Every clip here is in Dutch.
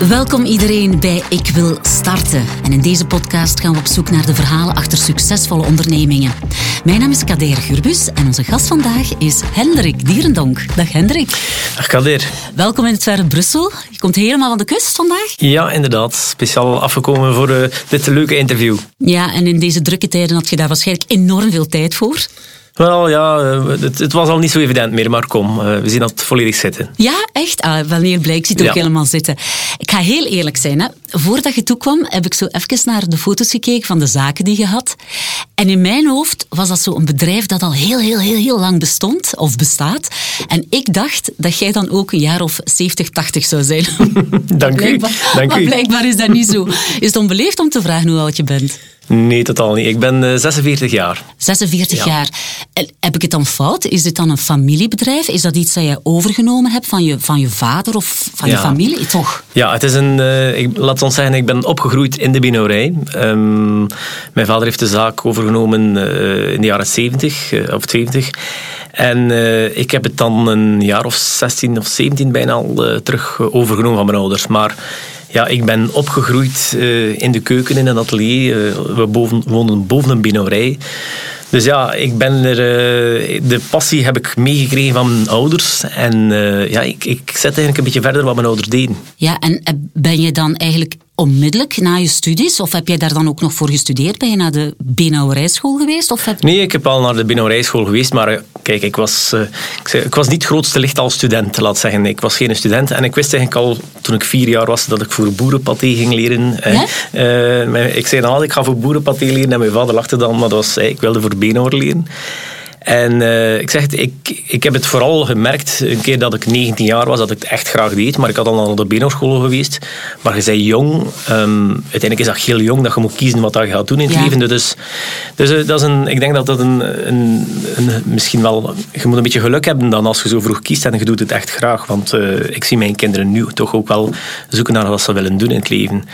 Welkom iedereen bij Ik Wil Starten. En in deze podcast gaan we op zoek naar de verhalen achter succesvolle ondernemingen. Mijn naam is Kader Gurbus en onze gast vandaag is Hendrik Dierendonk. Dag Hendrik. Dag Kader. Welkom in het verre Brussel. Je komt helemaal van de kust vandaag? Ja, inderdaad. Speciaal afgekomen voor uh, dit leuke interview. Ja, en in deze drukke tijden had je daar waarschijnlijk enorm veel tijd voor. Wel ja, eh, het, het, was al niet zo evident meer, maar kom, eh, we zien dat volledig zitten. Ja, echt? Ah, wanneer blijkt, ziet het ook helemaal zitten. Ik ga heel eerlijk zijn. Hè. Voordat je toekwam, heb ik zo even naar de foto's gekeken van de zaken die je had. En in mijn hoofd was dat zo een bedrijf dat al heel, heel, heel, heel lang bestond, of bestaat. En ik dacht dat jij dan ook een jaar of 70, 80 zou zijn. Dank u. Dank maar blijkbaar is dat niet zo. Is het onbeleefd om te vragen hoe oud je bent? Nee, totaal niet. Ik ben 46 eh, jaar. 46 jaar. Heb ik het dan fout? Is dit dan een familiebedrijf? Is dat iets dat je overgenomen hebt van je, van je vader of van je familie? Toch? Ja, het is een, uh, ik, laat ons zeggen, ik ben opgegroeid in de binoerij. Um, mijn vader heeft de zaak overgenomen uh, in de jaren 70 of 20. En ik heb het dan een jaar of 16 of 17 bijna al terug overgenomen van mijn ouders. Maar ja, ik ben opgegroeid uh, in de keuken in een atelier. Uh, we boven, woonden boven een binouwerij. Dus ja, ik ben er, uh, de passie heb ik meegekregen van mijn ouders. En ja, ik, ik zet eigenlijk een beetje verder wat mijn ouders deden. Ja, en ben je dan eigenlijk onmiddellijk na je studies? Of heb jij daar dan ook nog voor gestudeerd? Ben je naar de Benauwerijschool geweest? Of heb... Nee, ik heb al naar de Benauwerijschool geweest, maar eh, kijk, ik was, uh, ik, zei, ik, was niet grootste licht als student, laat zeggen. Ik was geen student en ik wist eigenlijk al toen ik vier jaar was dat ik voor boerenpaté ging leren. Uh, ik zei dan altijd, ik ga voor boerenpaté leren en mijn vader lachte dan, maar dat was, ik wilde voor Benauwer leren. En uh, ik zeg het, ik, ik heb het vooral gemerkt, een keer dat ik 19 jaar was, dat ik het echt graag deed. Maar ik had al naar de Beno-school geweest. Maar je bent jong. Um, uiteindelijk is dat heel jong dat je moet kiezen wat je gaat doen in het leven. Dus, dus uh, dat is een, ik denk dat dat een, een, een, misschien wel... Je moet een beetje geluk hebben dan als je zo vroeg kiest en je doet het echt graag. Want uh, ik zie mijn kinderen nu toch ook wel zoeken naar wat ze willen doen in het leven.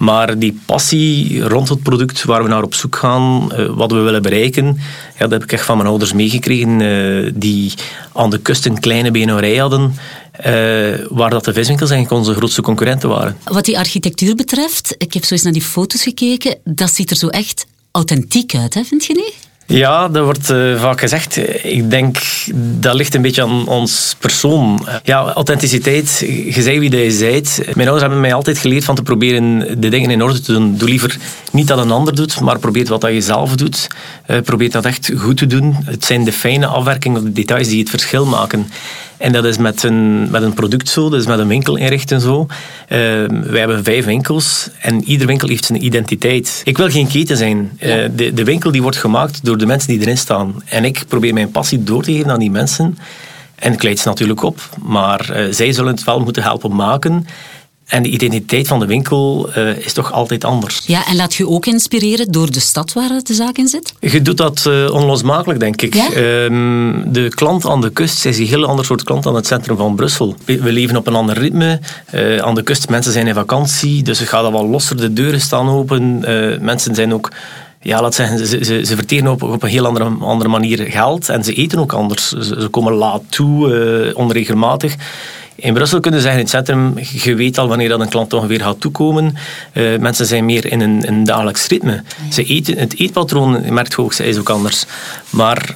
Maar die passie rond het product waar we naar op zoek gaan, wat we willen bereiken, ja, dat heb ik echt van mijn ouders meegekregen uh, die aan de kust een kleine benoerij hadden. Uh, waar dat de viswinkels eigenlijk onze grootste concurrenten waren. Wat die architectuur betreft, ik heb zo eens naar die foto's gekeken, dat ziet er zo echt authentiek uit, hè, vind je niet? Ja, dat wordt uh, vaak gezegd. Ik denk dat ligt een beetje aan ons persoon. Ja, authenticiteit. Je zei wie je zijt. Mijn ouders hebben mij altijd geleerd van te proberen de dingen in orde te doen. Doe liever niet dat een ander doet, maar probeer wat dat je zelf doet. Uh, probeer dat echt goed te doen. Het zijn de fijne afwerkingen, de details die het verschil maken. En dat is met een, met een product zo, dat is met een winkel inrichten zo. Uh, wij hebben vijf winkels en ieder winkel heeft zijn identiteit. Ik wil geen keten zijn. Uh, de, de winkel die wordt gemaakt door de mensen die erin staan. En ik probeer mijn passie door te geven aan die mensen. En ik leid ze natuurlijk op, maar uh, zij zullen het wel moeten helpen maken. En de identiteit van de winkel uh, is toch altijd anders. Ja, en laat je ook inspireren door de stad waar de zaak in zit? Je doet dat uh, onlosmakelijk, denk ik. Ja? Um, de klant aan de kust is een heel ander soort klant dan het centrum van Brussel. We leven op een ander ritme. Uh, aan de kust, mensen zijn in vakantie, dus het gaat al wel losser. De deuren staan open. mensen zijn ook ja, laat zeggen, ze, ze, ze verteren op, op een heel andere, andere manier geld en ze eten ook anders. Ze, ze komen laat toe, uh, onregelmatig. In Brussel kunnen ze zeggen in het centrum, je weet al wanneer dat een klant ongeveer gaat toekomen. Uh, mensen zijn meer in een, een dagelijks ritme. Ze eten, het eetpatroon, merkt hoog, is ook anders. Maar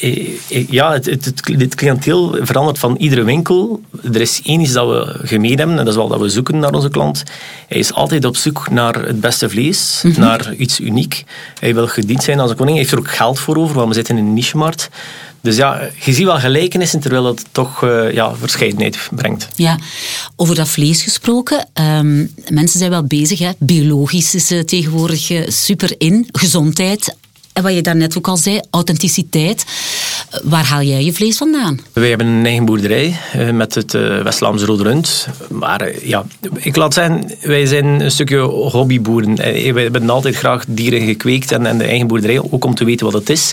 eh, eh, ja, het, het, het, dit cliënteel verandert van iedere winkel. Er is één iets dat we gemeen hebben, en dat is wel dat we zoeken naar onze klant. Hij is altijd op zoek naar het beste vlees, mm -hmm. naar iets uniek. Hij wil gediend zijn als een koning. Hij heeft er ook geld voor over, want we zitten in een niche-markt. Dus ja, je ziet wel gelijkenissen, terwijl het toch uh, ja, verscheidenheid brengt. Ja, over dat vlees gesproken. Um, mensen zijn wel bezig, hè. biologisch is uh, tegenwoordig uh, super in. Gezondheid, en wat je daarnet ook al zei, authenticiteit. Waar haal jij je vlees vandaan? Wij hebben een eigen boerderij met het West-Vlaamse Rode Rund. Maar ja, ik laat zeggen, wij zijn een stukje hobbyboeren. Wij hebben altijd graag dieren gekweekt en, en de eigen boerderij, ook om te weten wat het is.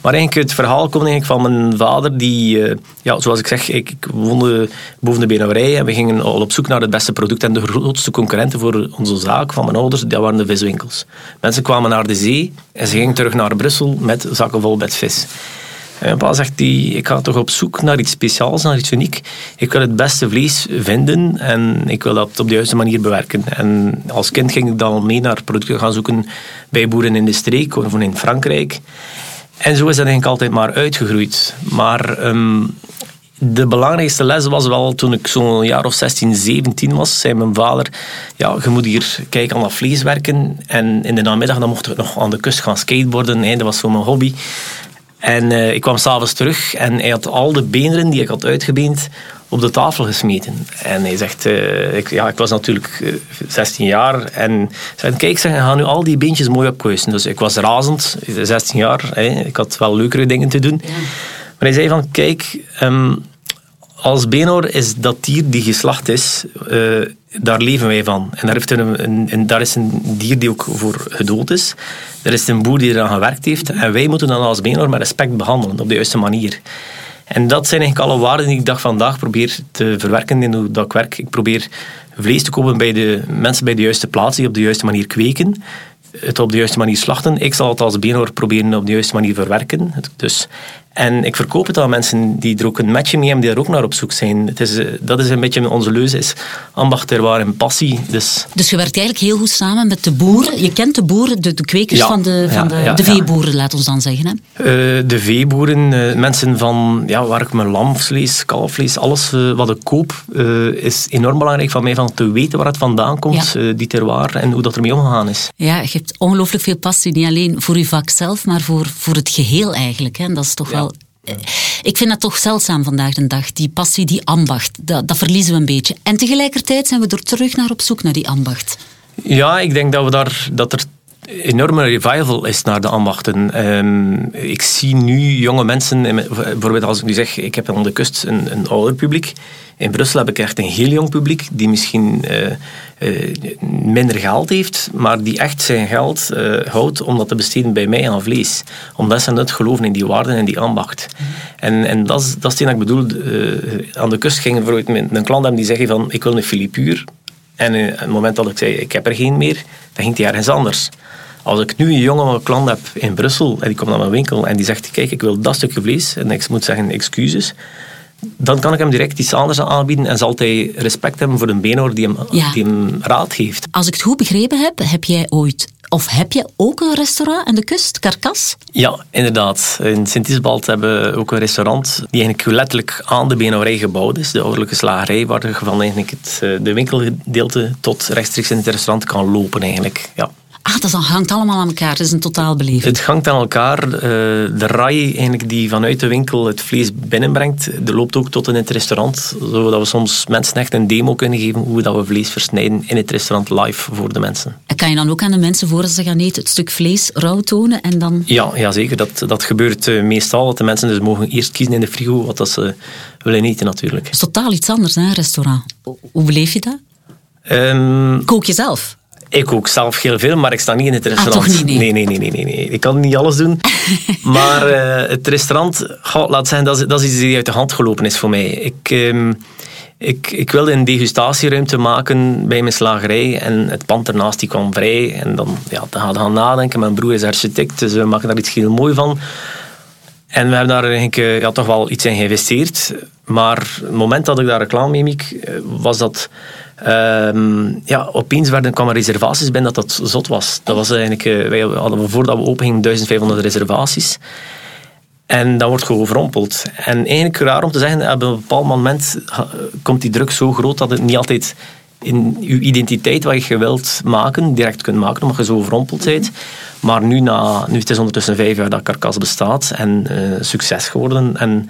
Maar eigenlijk het verhaal komt eigenlijk van mijn vader, die, ja, zoals ik zeg, ik, ik woonde boven de benauwerij en we gingen al op zoek naar het beste product. En de grootste concurrenten voor onze zaak van mijn ouders, dat waren de viswinkels. Mensen kwamen naar de zee en ze gingen terug naar Brussel met zakken vol met vis. Pa zegt, die, ik ga toch op zoek naar iets speciaals, naar iets uniek. Ik wil het beste vlees vinden en ik wil dat op de juiste manier bewerken. En als kind ging ik dan mee naar producten gaan zoeken bij boeren in de streek of in Frankrijk. En zo is dat eigenlijk altijd maar uitgegroeid. Maar ehm, de belangrijkste les was wel toen ik zo'n jaar of 16, 17 was. Zei mijn vader: Ja, je moet hier kijken aan dat vlees werken. En in de namiddag dan mochten we nog aan de kust gaan skateboarden. dat was zo mijn hobby. En uh, ik kwam s'avonds terug en hij had al de beenderen die ik had uitgebeend op de tafel gesmeten. En hij zegt, uh, ik, ja, ik was natuurlijk uh, eh, 16 jaar en zei, kijk, zeg, ga nu al die beentjes mooi opkuisen. Dus ik was razend, 16 jaar, hè, ik had wel leukere dingen te doen. Ja. Maar hij zei van, kijk, um, als Benor is dat dier die geslacht is, daar leven wij van. En daar, heeft een, een, daar is een dier die ook voor gedood is. Er is een boer die eraan gewerkt heeft. En wij moeten dan als Benor met respect behandelen, op de juiste manier. En dat zijn eigenlijk alle waarden die ik dag vandaag probeer te verwerken in hoe dat ik werk. Ik probeer vlees te kopen bij de mensen bij de juiste plaats, die op de juiste manier kweken het op de juiste manier slachten. Ik zal het als beenhoor proberen op de juiste manier verwerken. Dus, en ik verkoop het aan mensen die er ook een matchje mee hebben, die er ook naar op zoek zijn. Het is, eh, dat is een beetje onze leuze, is ambacht, terwaar en passie. Dus. dus je werkt eigenlijk heel goed samen met de boeren. Je kent de boeren, de, de kwekers van, de, van de, de veeboeren, laat ons dan zeggen. Hè? Uh, de veeboeren, uh, mensen van ja, waar ik mijn lamvlees, kalfvlees, alles uh, wat ik koop, is enorm belangrijk van mij van te weten waar het vandaan komt, die terwaar en hoe dat ermee omgegaan is. Ja, je hebt ongelooflijk veel passie, niet alleen voor je vak zelf, maar voor, voor het geheel eigenlijk. Hè. En dat is toch wel ik vind dat toch zeldzaam vandaag de dag. Die passie, die ambacht, dat, dat, verliezen we een beetje. En tegelijkertijd zijn we er terug naar op zoek naar die ambacht. Ja, ik denk dat, we daar, dat er enorme revival is naar de ambachten. Um, ik zie nu jonge mensen, bijvoorbeeld als ik nu zeg, ik heb aan de kust een, een ouder publiek. In Brussel heb ik echt een heel jong publiek die misschien uh, uh, minder geld heeft, maar die echt zijn geld uh, houdt om dat te besteden bij mij aan vlees. Omdat ze net geloven in die waarden en die ambacht. En, en dat is, dat is wat ik bedoel. aan de kust ging bijvoorbeeld een klant hebben die zeggen van ik wil een filipuur. En op het moment dat ik zei ik heb er geen meer, dan ging hij ergens anders. Als ik nu een jonge klant heb in Brussel en die komt naar mijn winkel en die zegt, kijk, ik wil dat stukje vlees, en ik moet zeggen, excuses, dan kan ik hem direct iets anders aanbieden en zal hij respect hebben voor een beenhoor die hem, die hem raad geeft. Als ik het goed begrepen heb, heb jij ooit of heb je ook een restaurant aan de kust, Carcas? Ja, inderdaad. In Sint-Isbald hebben we ook een restaurant die eigenlijk letterlijk aan de beenhouwerij gebouwd is. De ouderlijke slagerij, waar je van eigenlijk het, eh, de winkelgedeelte tot rechtstreeks in het restaurant kan lopen eigenlijk. Ja. Ah, dat hangt allemaal aan elkaar. Het is een totaalbeleving. Het hangt aan elkaar. Uh, de rij eigenlijk die vanuit de winkel het vlees binnenbrengt, de loopt ook tot in het restaurant. Zodat we soms mensen echt een demo kunnen geven hoe dat we vlees versnijden in het restaurant live voor de mensen. En kan je dan ook aan de mensen voor ze gaan eten het stuk vlees rauw tonen en dan... Ja, ja zeker. Dat, dat gebeurt uh, meestal. Dat de mensen dus mogen eerst kiezen in de frigo wat dat ze willen eten natuurlijk. Het is totaal iets anders, hè, een restaurant. Hoe beleef je dat? Um, Kook je zelf? Ik kook zelf heel veel, maar ik sta niet in het ah, restaurant. Ah, niet, nee. Nee, nee, nee, nee, nee, Ik kan niet alles doen. maar uh, het restaurant, laat zeggen, dat is, dat is iets die uit de hand gelopen is voor mij. Ik, um, ik, ik wilde een degustatieruimte maken bij mijn slagerij en het pand ernaast die kwam vrij. En dan, ja, dan gaan we gaan nadenken. Mijn broer is architect, dus we maken daar iets heel mooi van. En we hebben daar eigenlijk eh, ja, toch wel iets in geïnvesteerd. Maar het moment dat ik daar reclame mee miek, eh, was dat Um, ja, opeens werden, kwamen reservaties binnen dat dat zot was. Dat was eigenlijk, uh, wij hadden voordat we open gingen 1500 reservaties. En dan wordt gewoon overrompeld. En eigenlijk raar om te zeggen, op een bepaald moment komt die druk zo groot dat het niet altijd in je identiteit wat je wilt maken, direct kunt maken, omdat je zo overrompeld bent. Maar nu, na, nu het is ondertussen vijf jaar dat Carcass bestaat en uh, succes geworden. En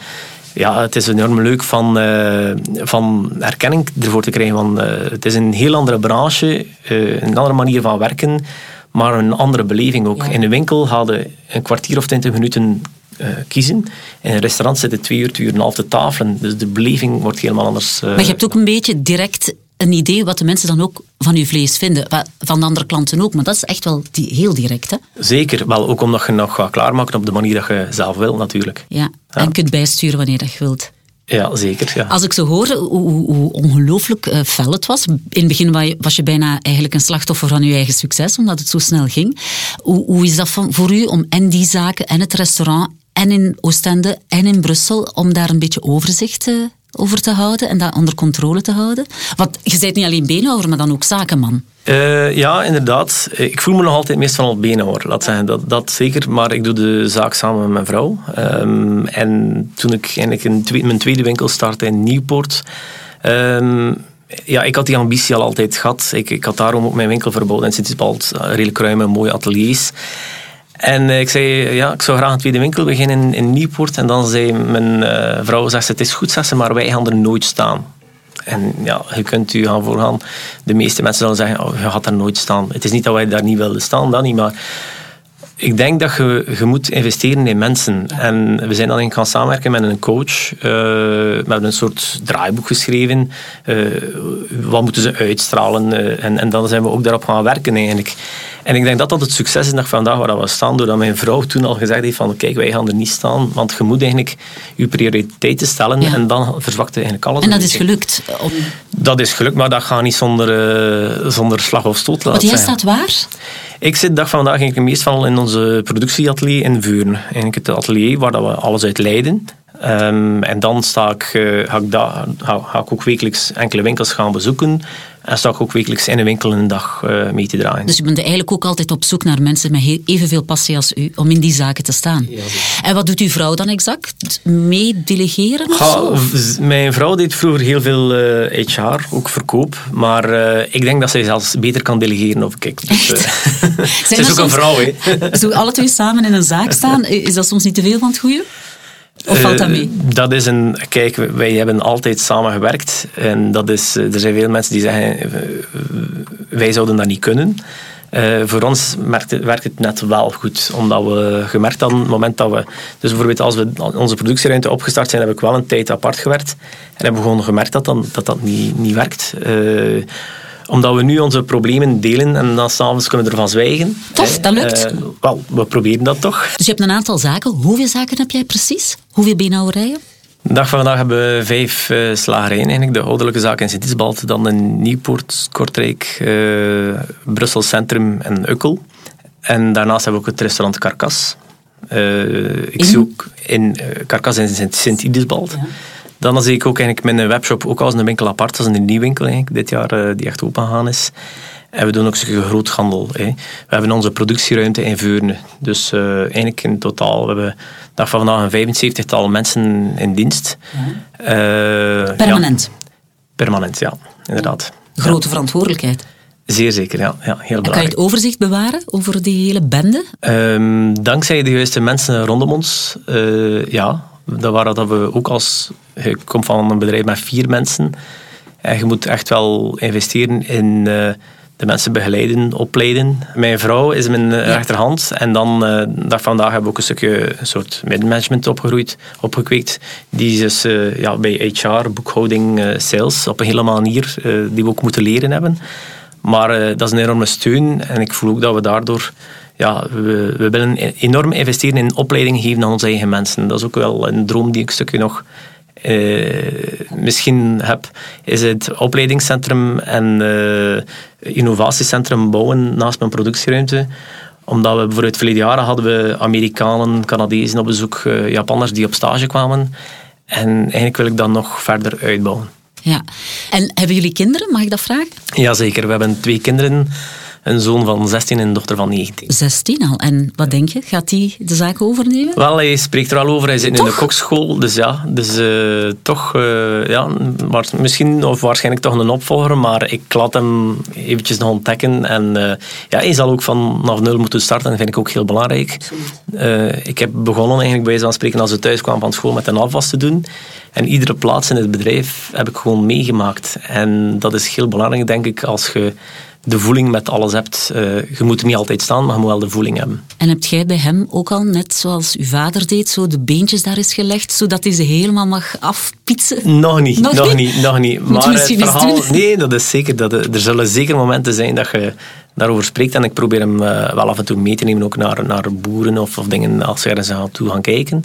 ja, het is enorm leuk van, uh, van erkenning ervoor te krijgen. Van, uh, het is een heel andere branche, uh, een andere manier van werken, maar een andere beleving ook. In een winkel hadden een kwartier of twintig minuten kiezen. In een restaurant zitten twee uur, twee uur en een half te tafelen. Dus de beleving wordt helemaal anders. maar je hebt ook een beetje direct een idee wat de mensen dan ook van je vlees vinden. Van de andere klanten ook, maar dat is echt wel die, heel direct. Hè? Zeker, wel ook omdat je nog gaat klaarmaken op de manier dat je zelf wil natuurlijk. Ja, en kunt bijsturen wanneer dat je wilt. Ja, zeker. Ja. Als ik zo hoor hoe, hoe ongelooflijk uh, fel het was. In het begin was je bijna eigenlijk een slachtoffer van je eigen succes, omdat het zo snel ging. Hoe, hoe is dat voor u om en die zaken en het restaurant en in Oostende en in Brussel om daar een beetje overzicht over te houden en dat onder controle te houden? Want je bent niet alleen beenhouwer, maar dan ook zakenman. Uh, ja, inderdaad. Ik voel me nog altijd meestal al beenhouwer, laat zeggen. Dat, dat zeker, maar ik doe de zaak samen met mijn vrouw. Um, en toen ik eigenlijk in mijn tweede winkel startte in Nieuwpoort... Um, ja, ik had die ambitie al altijd gehad. Ik, ik had daarom ook mijn winkel verbouwd in Sint-Isbald. Redelijk ruime, mooie ateliers. En eh, ik zei, ja, ik zou graag een tweede winkel beginnen in, Nieuwpoort. En dan zei mijn uh, vrouw, zegt, het is goed, zegt ze, maar wij gaan er nooit staan. En ja, je kunt u gaan voorgaan. De meeste mensen zullen zeggen, oh, je gaat er nooit staan. Het is niet dat wij daar niet wilden staan, dat niet, maar ik denk dat je, moet investeren in mensen. En we zijn dan gaan samenwerken met een coach. Uh, we hebben een soort draaiboek geschreven. Wat moeten ze uitstralen? En, en dan zijn we ook daarop gaan werken eigenlijk. En ik denk dat dat het succes is nog vandaag waar we staan. Doordat mijn vrouw toen al gezegd heeft van kijk, wij gaan er niet staan. Want je moet eigenlijk je prioriteiten stellen. En dan verzwakt eigenlijk alles. En dat is gelukt? Dat is gelukt, maar dat gaat niet zonder, zonder slag of stoot. Want jij staat waar? Ik zit de dag van vandaag eigenlijk meestal in onze productieatelier in Vuren. Eigenlijk het atelier waar dat we alles uit leiden. Um, en dan sta ik, uh, ga, ik da, ga, ga, ik ook wekelijks enkele winkels gaan bezoeken. En sta ik ook wekelijks in een winkel een dag uh, mee te draaien. Dus je bent eigenlijk ook altijd op zoek naar mensen met evenveel passie als u om in die zaken te staan. Ja, en wat doet uw vrouw dan exact? Meedelegeren of Mijn vrouw deed vroeger heel veel uh, eh, HR, ook verkoop. Maar uh, ik denk dat zij zelfs beter kan delegeren. Of, kijk, dus, ze is ook een vrouw. Hè. Zo alle twee samen in een zaak staan, is dat soms niet te veel van het goede? Of valt dat mee? Uh, dat is een... Kijk, wij hebben altijd samen gewerkt. En dat is, er zijn veel mensen die zeggen, wij zouden dat niet kunnen. Uh, voor ons werkt het, werkt het, net wel goed, omdat we gemerkt hadden, het moment dat we... Dus bijvoorbeeld als we onze productieruimte opgestart zijn, heb ik wel een tijd apart gewerkt. En hebben we gewoon gemerkt dat dan, dat, dat niet, niet werkt. Omdat we nu onze problemen delen en dan s'avonds kunnen we ervan zwijgen. Tof, dat lukt. Uh, wel, we proberen dat toch. Dus je hebt een aantal zaken. Hoeveel zaken heb jij precies? Hoeveel beenhouwerijen? De dag van vandaag hebben we vijf uh, slagerijen. Eigenlijk de ouderlijke zaak in Sint-Isbald, dan in Nieuwpoort, Kortrijk, uh, Brussel Centrum en Ukkel. En daarnaast hebben we ook het restaurant Carcas. Uh, ik in? zie ook in Carcas in Sint-Idisbald. Ja. Dan zie ik ook eigenlijk mijn webshop ook als een winkel apart. Dat is een nieuw winkel eigenlijk, dit jaar uh, die echt open gegaan is. En we doen ook een stukje groothandel. Hè. We hebben onze productieruimte in Veurne. Dus uh, eigenlijk in totaal, we hebben dag van vandaag een 75-tal mensen in dienst. Ja. Uh, permanent? Ja, permanent, ja, inderdaad. Grote verantwoordelijkheid. Zeer zeker, ja. ja heel belangrijk. Kan je het overzicht bewaren over die hele bende? Um, dankzij de juiste mensen rondom ons, uh, ja. Dat waren dat we ook als... Je komt van een bedrijf met vier mensen. En je moet echt wel investeren in uh, de mensen begeleiden, opleiden. Mijn vrouw is mijn ja. rechterhand. En dan, uh, dag vandaag hebben we ook een stukje een soort middenmanagement opgegroeid, opgekweekt. Die is dus uh, ja, bij HR, boekhouding, sales, op een hele manier die we ook moeten leren hebben. Maar dat is een enorme steun. En ik voel ook dat we daardoor ja, we, we willen enorm investeren in opleiding geven aan onze eigen mensen. Dat is ook wel een droom die ik een stukje nog uh, misschien heb. Is het opleidingscentrum en uh, innovatiecentrum bouwen naast mijn productieruimte omdat we bijvoorbeeld verleden jaren hadden we Amerikanen, Canadezen op bezoek, uh, Japanners die op stage kwamen. En eigenlijk wil ik dat nog verder uitbouwen. Ja. En hebben jullie kinderen, mag ik dat vragen? Jazeker, we hebben twee kinderen een zoon van 16 en een dochter van 19. 16 al. En wat denk je? Gaat hij de zaak overnemen? Wel, hij spreekt er al over. Hij zit in de kokschool. Dus ja, dus, uh, toch, uh, ja, misschien of waarschijnlijk toch een opvolger. Maar ik laat hem eventjes nog ontdekken. En uh, ja, hij zal ook vanaf nul moeten starten. Dat vind ik ook heel belangrijk. ik heb begonnen eigenlijk bij van spreken als we thuis kwamen van school met een afwas te doen. En iedere plaats in het bedrijf heb ik gewoon meegemaakt. En dat is heel belangrijk, denk ik, als je de voeling met alles hebt. Uh, je moet er niet altijd staan, maar je moet wel de voeling hebben. En hebt jij bij hem ook al, net zoals uw vader deed, zo de beentjes daar is gelegd, zodat hij ze helemaal mag afpietsen? Nog niet, nog, nog niet? nog niet. maar het verhaal, nee, dat is zeker. Dat, er zullen zeker momenten zijn dat je daarover spreekt. En ik probeer hem uh, wel af en toe mee te nemen, ook naar, naar boeren of, of dingen als we ergens aan toe gaan kijken.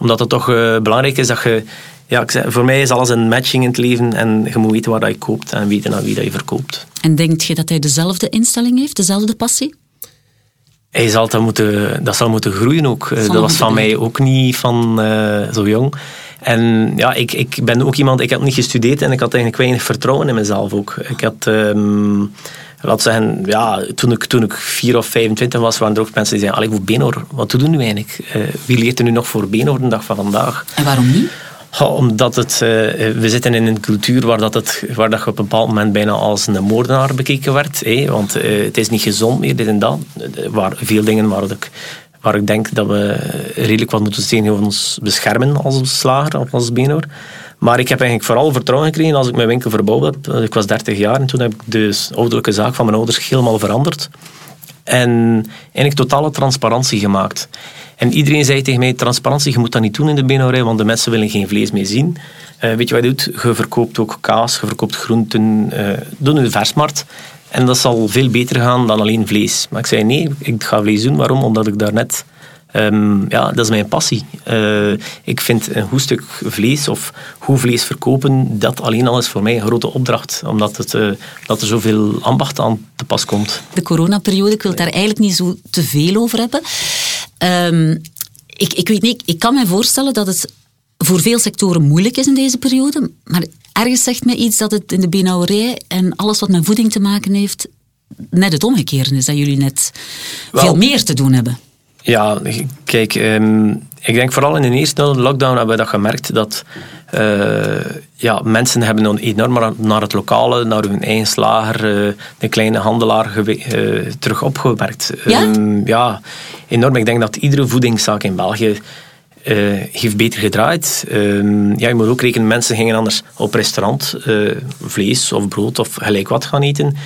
Omdat het toch uh, belangrijk is dat je ja, ik zeg, voor mij is alles een matching in het leven en je moet weten waar je koopt en weten aan wie dat je verkoopt. En denk je dat hij dezelfde instelling heeft, dezelfde passie? hij zal dat, moeten, dat zal moeten groeien ook. dat was van mij ook niet van zo jong. En ja, ik, ik ben ook iemand, ik heb niet gestudeerd en ik had eigenlijk weinig vertrouwen in mezelf ook. Ik had, um, laat zeggen, ja, toen ik, toen ik 4 of 25 was, waren er ook mensen die zeiden, allee, voor Benor, wat doen we nu eigenlijk? Uh, wie leert er nu nog voor Benor de dag van vandaag? En waarom niet? Omdat het, uh, we zitten in een cultuur waar, dat het, waar dat je op een bepaald moment bijna als een moordenaar bekeken werd. Hé? Want uh, het is niet gezond meer, dit en dat. Waar, veel dingen waar ik waar ik denk dat we redelijk wat moeten tegen ons beschermen als slager of als beenhouwer. Maar ik heb eigenlijk vooral vertrouwen gekregen als ik mijn winkel verbouwd heb. Ik was 30 jaar en toen heb ik de ouderlijke zaak van mijn ouders helemaal veranderd. En eigenlijk totale transparantie gemaakt. En iedereen zei tegen mij, transparantie, je moet dat niet doen in de beenhouwerij, want de mensen willen geen vlees meer zien. Uh, weet je wat je doet? Je verkoopt ook kaas, je verkoopt groenten. Uh, doe in de versmarkt. En dat zal veel beter gaan dan alleen vlees. Maar ik zei nee, ik ga vlees doen. Waarom? Omdat ik daarnet... Um, ja, dat is mijn passie. Uh, ik vind een goed stuk vlees of goed vlees verkopen, dat alleen al is voor mij een grote opdracht. Omdat het, uh, dat er zoveel ambacht aan te pas komt. De coronaperiode, ik wil het daar eigenlijk niet zo te veel over hebben. Um, ik, ik weet niet, ik kan me voorstellen dat het voor veel sectoren moeilijk is in deze periode. Maar ergens zegt mij iets dat het in de benauwerij en alles wat met voeding te maken heeft, net het omgekeerde is. Dat jullie net veel meer te doen hebben. Ja, kijk, um, ik denk vooral in de eerste lockdown hebben we dat gemerkt dat uh, ja, mensen hebben dan enorm naar het lokale, naar hun eigen slager, uh, de kleine handelaar uh, terug opgewerkt. Ja? Um, ja, enorm. Ik denk dat iedere voedingszaak in België heeft beter gedraaid. Uh, ja, je moet ook rekenen, mensen gingen anders op restaurant vlees of brood of gelijk wat gaan eten.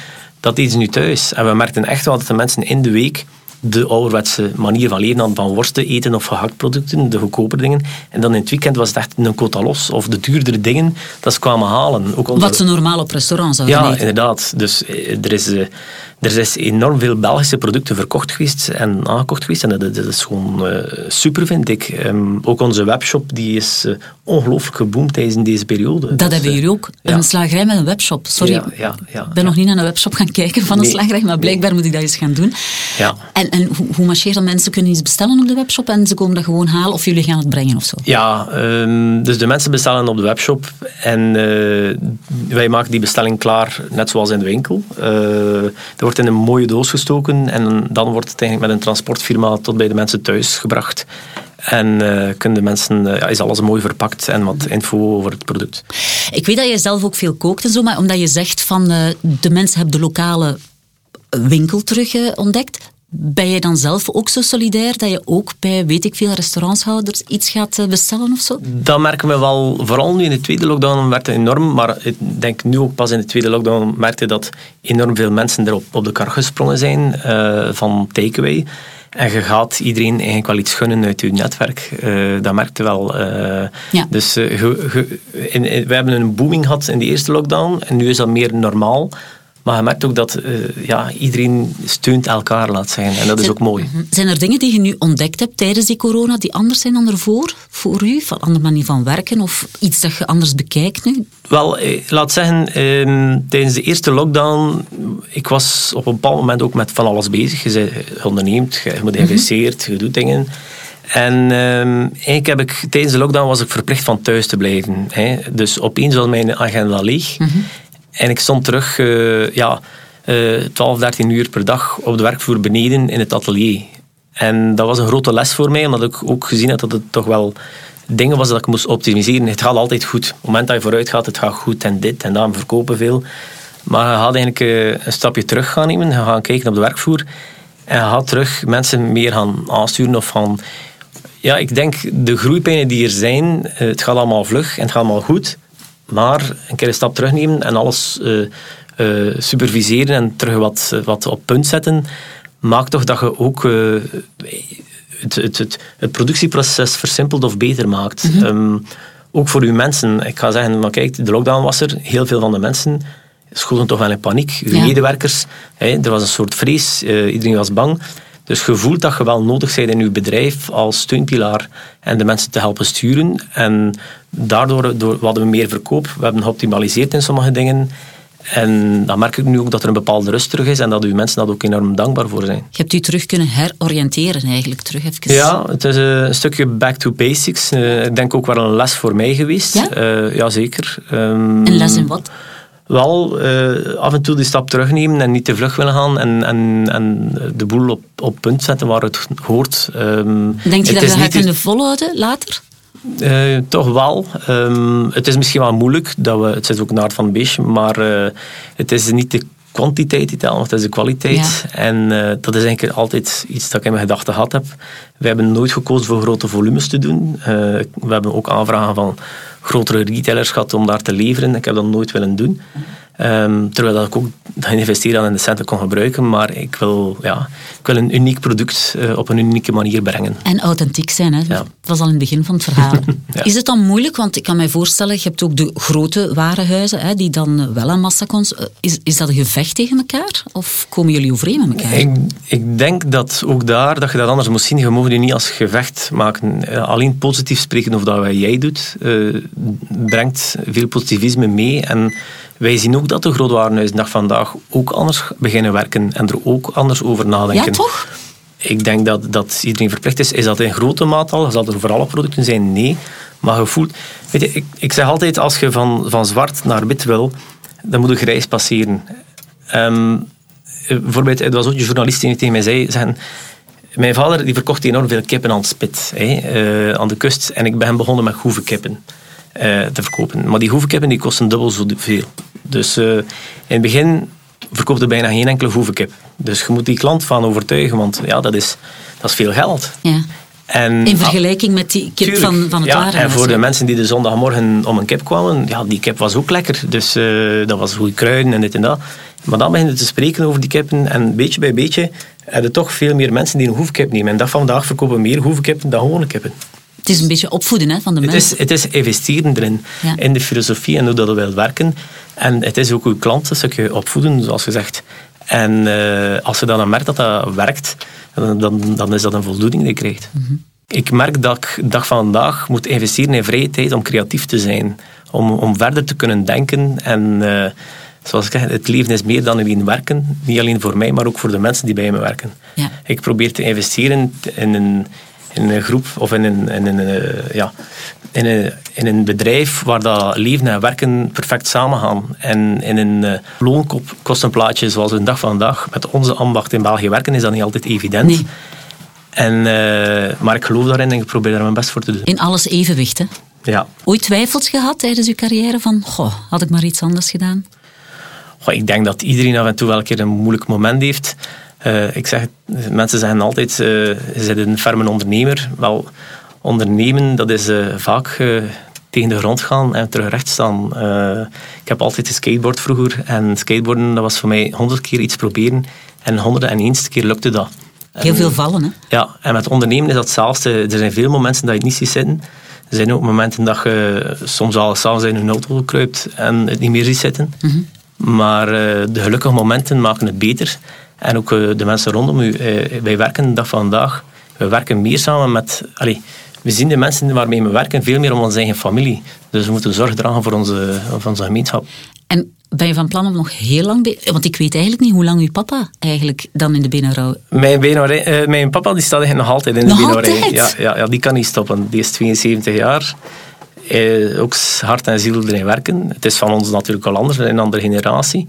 Dat eten ze nu thuis. En we merkten echt wel dat de mensen in de week de ouderwetse manier van leven hadden van worsten eten of gehaktproducten, de goedkope dingen. En dan in het weekend was het echt een quota los of de duurdere dingen dat ze kwamen halen. Ook Wat ze normaal op restaurant zouden ja, eten. Ja, inderdaad. Dus er is er is enorm veel Belgische producten verkocht geweest en aangekocht geweest. En dat, dat is gewoon uh, super, vind ik. Um, ook onze webshop die is uh, ongelooflijk geboomd tijdens deze periode. Dat dus, hebben jullie ook. Ja. Een slagerij met een webshop. Sorry, ja, ja, ja, ik ben nog niet naar een webshop gaan kijken van een slagerij, maar blijkbaar nee. moet ik dat eens gaan doen. Ja. En, en hoe, hoe marcheert dat? Mensen kunnen iets bestellen op de webshop en ze komen dat gewoon halen of jullie gaan het brengen of zo? Ja, um, dus de mensen bestellen op de webshop en uh, wij maken die bestelling klaar, net zoals in de winkel. er wordt in een mooie doos gestoken en dan wordt het eigenlijk met een transportfirma tot bij de mensen thuis gebracht. En uh, kunnen mensen, ja, is alles mooi verpakt en wat info over het product. Ik weet dat je zelf ook veel kookt en zo, maar omdat je zegt van uh, de mensen hebben de lokale winkel terug ontdekt. Ben je dan zelf ook zo solidair dat je ook bij, weet ik veel, restaurantshouders iets gaat eh, bestellen of zo? Dat merken we wel, vooral nu in de tweede lockdown werd het enorm, maar ik denk nu ook pas in de tweede lockdown merkte dat enorm veel mensen erop op de kar gesprongen zijn uh, van takeaway. En je gaat iedereen eigenlijk wel iets gunnen uit je netwerk. Uh, dat merkte wel. Uh, ja. Dus uh, in, in, we hebben een booming gehad in de eerste lockdown en nu is dat meer normaal. Maar je merkt ook dat uh, ja, iedereen steunt elkaar, laat zeggen. En dat is ook mooi. Mhm. Zijn er dingen die je nu ontdekt hebt tijdens die corona die anders zijn dan ervoor voor u? Van andere manier van werken of iets dat je anders bekijkt nu? Wel, eh, laat zeggen, eh, tijdens de eerste lockdown, ik was op een bepaald moment ook met van alles bezig. Je, je onderneemt, je, moet investeert, je doet dingen. En uh, eigenlijk heb ik, tijdens de lockdown was ik verplicht van thuis te blijven. Hè. Dus opeens was mijn agenda leeg. Mhm. En ik stond terug uh, ja, uh, 12, 13 uur per dag op de werkvloer beneden in het atelier. En dat was een grote les voor mij, omdat ik ook gezien had dat het toch wel dingen was dat ik moest optimiseren. Het gaat altijd goed. Op het moment dat je vooruit gaat, het gaat goed en dit en dat, we verkopen veel. Maar je gaat eigenlijk uh, een stapje terug gaan nemen, je gaat kijken op de werkvloer en je gaat terug mensen meer gaan aansturen of gaan... Ja, ik denk de groeipijnen die er zijn, eh, het gaat allemaal vlug en het gaat allemaal goed. Maar een keer een stap terugnemen en alles uh, uh, superviseren en terug wat, wat op punt zetten, maakt toch dat je ook uh, het, het, het, het, productieproces versimpelt of beter maakt. Mm -hmm. um, ook voor uw mensen. Ik ga zeggen, maar kijk, de lockdown was er. Heel veel van de mensen schoten toch wel in paniek. Uw ja. medewerkers, er was een soort vrees. iedereen was bang. Dus je voelt dat je wel nodig bent in je bedrijf als steunpilaar en de mensen te helpen sturen. En daardoor door, hadden we meer verkoop. We hebben geoptimaliseerd in sommige dingen. En dan merk ik nu ook dat er een bepaalde rust terug is en dat uw mensen dat ook enorm dankbaar voor zijn. Je hebt u terug kunnen heroriënteren eigenlijk, terug even. Ja, het is een stukje back to basics. ik denk ook wel een les voor mij geweest. Ja? Uh, jazeker. Um, een les in wat? Wel uh, af en toe die stap terugnemen en niet te vlug willen gaan en, en, en de boel op, op punt zetten waar het hoort. Um, Denk je dat je dat gaat kunnen volhouden later? Uh, toch wel. Um, het is misschien wel moeilijk, dat we, het zit ook naar van beestje, maar uh, het is niet de kwantiteit die telt, het is de kwaliteit. Ja. En uh, dat is eigenlijk altijd iets dat ik in mijn gedachten gehad heb. We hebben nooit gekozen voor grote volumes te doen. we hebben ook aanvragen van grotere retailers gehad om daar te leveren. Ik heb dat nooit willen doen. Um, terwijl dat ik ook dat investeren in de centen kon gebruiken. Maar ik wil, ja, ik wil een uniek product uh, op een unieke manier brengen. En authentiek zijn, hè? dat was al in het begin van het verhaal. ja. Is het dan moeilijk, want ik kan mij voorstellen, je hebt ook de grote warenhuizen hè, die dan wel aan massacons. Eh, is, is dat een gevecht tegen elkaar? Of komen jullie overeen met elkaar? Ik, ik denk dat ook daar, dat je dat anders moet zien. Je mag die niet als gevecht maken. Eh, alleen positief spreken over dat wat jij doet, uh, brengt veel positivisme mee. En wij zien ook dat de grootwarenhuizen dag vandaag ook anders beginnen werken en er ook anders over nadenken. Ja, toch? Ik denk dat, dat iedereen verplicht is. Is dat in grote maat al? Zal er voor alle producten zijn? Nee. Maar je voelt... Weet je, ik, ik zeg altijd, als je van, van zwart naar wit wil, dan moet je grijs passeren. Um, bijvoorbeeld, er was ook een journalist die tegen mij zei, zeggen, mijn vader die verkocht enorm veel kippen aan het spit, hè, uh, aan de kust. En ik ben begonnen met hoevenkippen uh, te verkopen. Maar die hoevenkippen die kosten dubbel zoveel. Dus uh, in het begin verkoopte bijna geen enkele hoevenkip. Dus je moet die klant van overtuigen, want ja, dat is, dat is veel geld. Ja. En, in vergelijking met die kip van, van het ja, En voor de mensen die de zondagmorgen om een kip kwamen, ja, die kip was ook lekker. Dus uh, dat was goede kruiden en dit en dat. Maar dan beginnen te spreken over die kippen en beetje bij beetje hebben toch veel meer mensen die een hoefkip nemen. En dat vandaag verkopen meer hoevenkippen dan gewone kippen. Het is een beetje opvoeden hè, van de mensen. Het is, het is investeren erin, in de filosofie en hoe dat wil werken. En het is ook uw klant een stukje opvoeden, zoals gezegd. En uh, als je dan merkt dat dat werkt, dan, dan, dan is dat een voldoening die je krijgt. Mm -hmm. Ik merk dat ik dag van vandaag moet investeren in vrije tijd om creatief te zijn. Om, om verder te kunnen denken. En uh, zoals ik zeg, het leven is meer dan alleen werken. Niet alleen voor mij, maar ook voor de mensen die bij me werken. Ja. Ik probeer te investeren in een in een groep of in een, in een, uh, ja, in een, in een bedrijf waar dat leven en werken perfect samengaan. En in een uh, loonkostenplaatje zoals een dag van dag met onze ambacht in België werken is dat niet altijd evident. Nee. En, uh, maar ik geloof daarin en ik probeer daar mijn best voor te doen. In alles evenwicht, hè? Ja. Ooit twijfels gehad tijdens uw carrière van, goh, had ik maar iets anders gedaan? Goh, ik denk dat iedereen af en toe wel een keer een moeilijk moment heeft. Uh, ik zeg, mensen zeggen altijd, uh, je bent een ferme ondernemer. Wel, ondernemen, dat is uh, vaak tegen de grond gaan en terug recht staan. ik heb altijd geskateboard vroeger. En skateboarden, dat was voor mij honderd keer iets proberen. En honderd en eens keer lukte dat. Heel veel vallen, hè? Ja, en met ondernemen is dat hetzelfde. Er zijn veel momenten dat je het niet ziet zitten. Er zijn ook momenten dat je soms al s'avonds in een auto kruipt en het niet meer ziet zitten. Mm -hmm. Maar de gelukkige momenten maken het beter. En ook eh, de mensen rondom u. Eh, wij werken de dag van vandaag. We werken meer samen met... Allez, we zien de mensen waarmee we werken veel meer om onze eigen familie. Dus we moeten zorg dragen voor onze, voor onze gemeenschap. En ben je van plan om nog heel lang... Want ik weet eigenlijk niet hoe lang uw papa eigenlijk dan in de benenrouw... Mijn, uh, mijn papa die staat eigenlijk nog altijd in de benenrouw. Ja, ja, ja, die kan niet stoppen. Die is 72 jaar. Uh, ook hart en ziel erin werken. Het is van ons natuurlijk al anders, een andere generatie.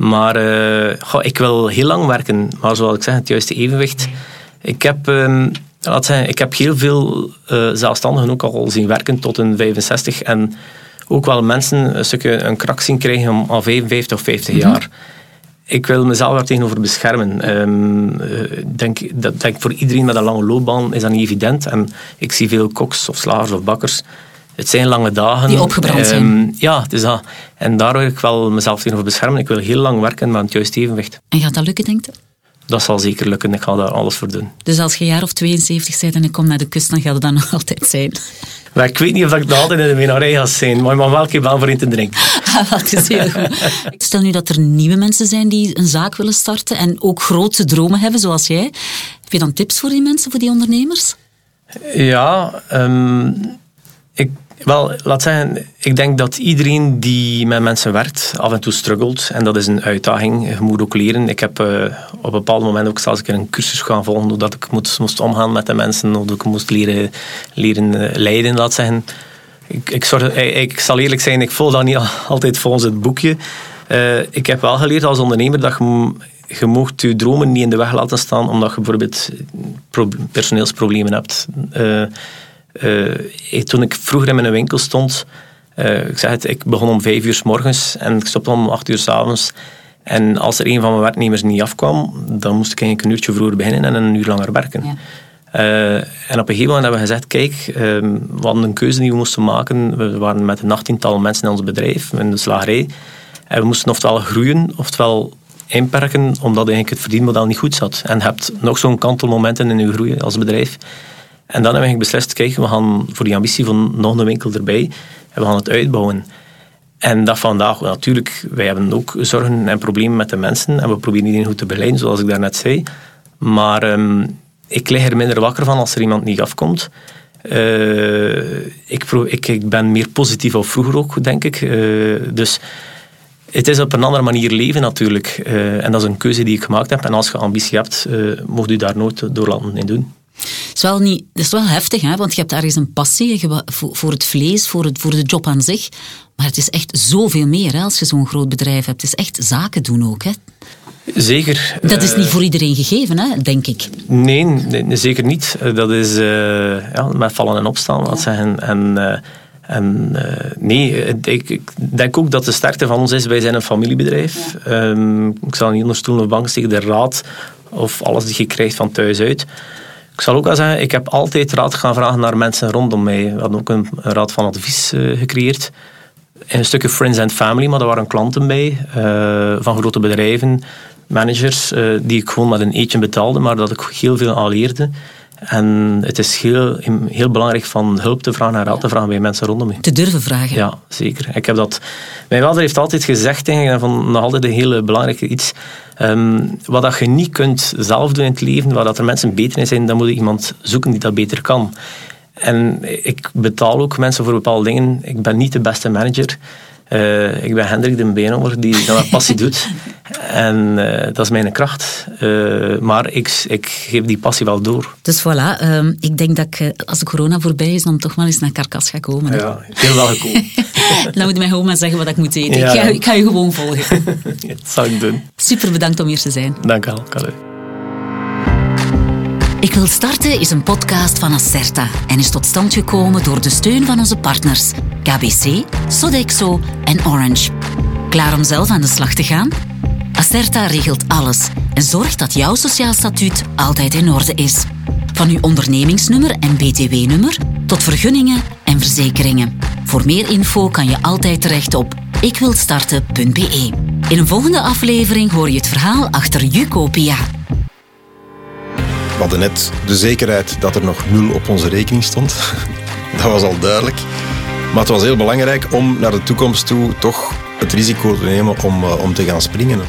Maar uh, goh, ik wil heel lang werken. Maar zoals ik zeg, het juiste evenwicht. Ik heb, um, laat zeggen, ik heb heel veel uh, zelfstandigen ook al zien werken tot een 65. En ook wel mensen een stukje een krak zien krijgen om al 55 of 50 mm -hmm. jaar. Ik wil mezelf daar tegenover beschermen. Um, denk, dat denk voor iedereen met een lange loopbaan is dat niet evident. En ik zie veel koks of slagers of bakkers het zijn lange dagen. Die opgebrand zijn. Um, ja, dus dat. En daar wil ik wel mezelf tegenover beschermen. Ik wil heel lang werken met het juiste evenwicht. En gaat dat lukken, denk je? Dat zal zeker lukken. Ik ga daar alles voor doen. Dus als je een jaar of 72 bent en ik kom naar de kust, dan gaat het dan nog altijd zijn? Maar ik weet niet of ik nog altijd in de minarij ga zijn, maar ik mag wel een keer voor in te drinken. Ah, dat is heel goed. Stel nu dat er nieuwe mensen zijn die een zaak willen starten en ook grote dromen hebben, zoals jij. Heb je dan tips voor die mensen, voor die ondernemers? Ja, um, ik Wel, laat zeggen, ik denk dat iedereen die met mensen werkt af en toe struggelt. En dat is een uitdaging. Je moet ook leren. Ik heb uh, op een bepaald moment ook zelfs een een cursus gaan volgen, doordat ik moest, moest omgaan met de mensen, of ik moest leren, leren uh, leiden, laat zeggen. Ik, ik, zorg, ik, ik, zal eerlijk zijn, ik volg dat niet altijd volgens het boekje. Ik heb wel geleerd als ondernemer dat je, je mocht je dromen niet in de weg laten staan, omdat je bijvoorbeeld personeelsproblemen hebt. Toen ik vroeger in mijn winkel stond, uh, ik zeg het, ik begon om vijf uur s morgens en ik stopte om acht uur s avonds. En als er een van mijn werknemers niet afkwam, dan moest ik eigenlijk een uurtje vroeger beginnen en een uur langer werken. Ja. Uh, en op een gegeven moment hebben we gezegd, kijk, uh, we hadden een keuze die we moesten maken. We waren met een achttiental mensen in ons bedrijf, in de slagerij. En we moesten oftewel groeien, oftewel inperken, omdat eigenlijk het verdienmodel niet goed zat. En je hebt nog zo'n kantelmomenten in je groei als bedrijf. En dan hebben we beslist, kijk, we gaan voor die ambitie van nog een winkel erbij en we gaan het uitbouwen. En dat vandaag, natuurlijk, wij hebben ook zorgen en problemen met de mensen en we proberen iedereen goed te begeleiden, zoals ik daarnet zei. Maar um, ik lig er minder wakker van als er iemand niet afkomt. Uh, ik, ik, ik, ben meer positief of vroeger ook, denk ik. Uh, dus het is op een andere manier leven natuurlijk. Uh, en dat is een keuze die ik gemaakt heb. En als je ambitie hebt, mocht u daar nooit door laten in doen is wel niet, dat is wel heftig, hè? want je hebt ergens een passie voor het vlees, voor, het, voor de job aan zich. Maar het is echt zoveel meer hè, als je zo'n groot bedrijf hebt. Het is echt zaken doen ook. Hè? Zeker. Dat is niet voor iedereen gegeven, hè, denk ik. Nee, nee zeker niet. Dat is uh, ja, met vallen en opstaan, zeggen. En, uh, en uh, nee, ik, ik, denk ook dat de sterkte van ons is, wij zijn een familiebedrijf. Ja. Um, ik zal niet onder stoel of bank steken, de raad of alles die je krijgt van thuis uit. Ik zal ook wel zeggen, ik heb altijd raad gaan vragen naar mensen rondom mij. We hadden ook een, raad van advies uh, gecreëerd. Een stukje friends and family, maar daar waren klanten bij. Uh, van grote bedrijven, managers, uh, die ik gewoon met een eetje betaalde, maar dat ik heel veel aan leerde. En het is heel, heel belangrijk van hulp te vragen en raad te vragen bij mensen rondom je. Te durven vragen. Ja, zeker. Ik heb dat, mijn vader heeft altijd gezegd, en van nog altijd een hele belangrijke iets. Um, wat dat je niet kunt zelf doen in het leven, waar dat er mensen beter in zijn, dan moet je iemand zoeken die dat beter kan. En ik betaal ook mensen voor bepaalde dingen. Ik ben niet de beste manager. Uh, ik ben Hendrik de Beenhouwer die dat met passie doet. En uh, dat is mijn kracht. Uh, maar ik, ik geef die passie wel door. Dus voilà, um, ik denk dat ik, als de corona voorbij is, dan toch wel eens naar Karkas ga komen. Ja, heel wel gekomen. dan moet je mij gewoon maar zeggen wat ik moet eten. Ja. Ik, ga, ik, ga, je gewoon volgen. dat zal ik doen. Super bedankt om hier te zijn. Dank je wel, Ik wil starten is een podcast van Acerta en is tot stand gekomen door de steun van onze partners KBC, Sodexo en Orange. Klaar om zelf aan de slag te gaan? Acerta regelt alles en zorgt dat jouw sociaal statuut altijd in orde is. Van uw ondernemingsnummer en btw-nummer tot vergunningen en verzekeringen. Voor meer info kan je altijd terecht op ikwilstarten.be. In een volgende aflevering hoor je het verhaal achter Jucopia. We hadden net de zekerheid dat er nog nul op onze rekening stond. Dat was al duidelijk. Maar het was heel belangrijk om naar de toekomst toe toch het risico te nemen om, eh, om te gaan springen.